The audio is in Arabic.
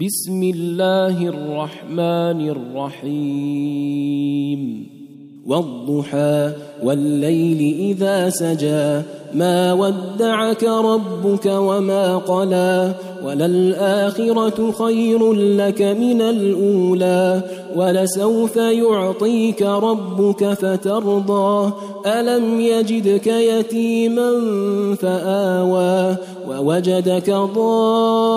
بسم الله الرحمن الرحيم. والضحى والليل إذا سجى ما ودعك ربك وما قلى وللآخرة خير لك من الأولى ولسوف يعطيك ربك فترضى ألم يجدك يتيما فآوى ووجدك ضالا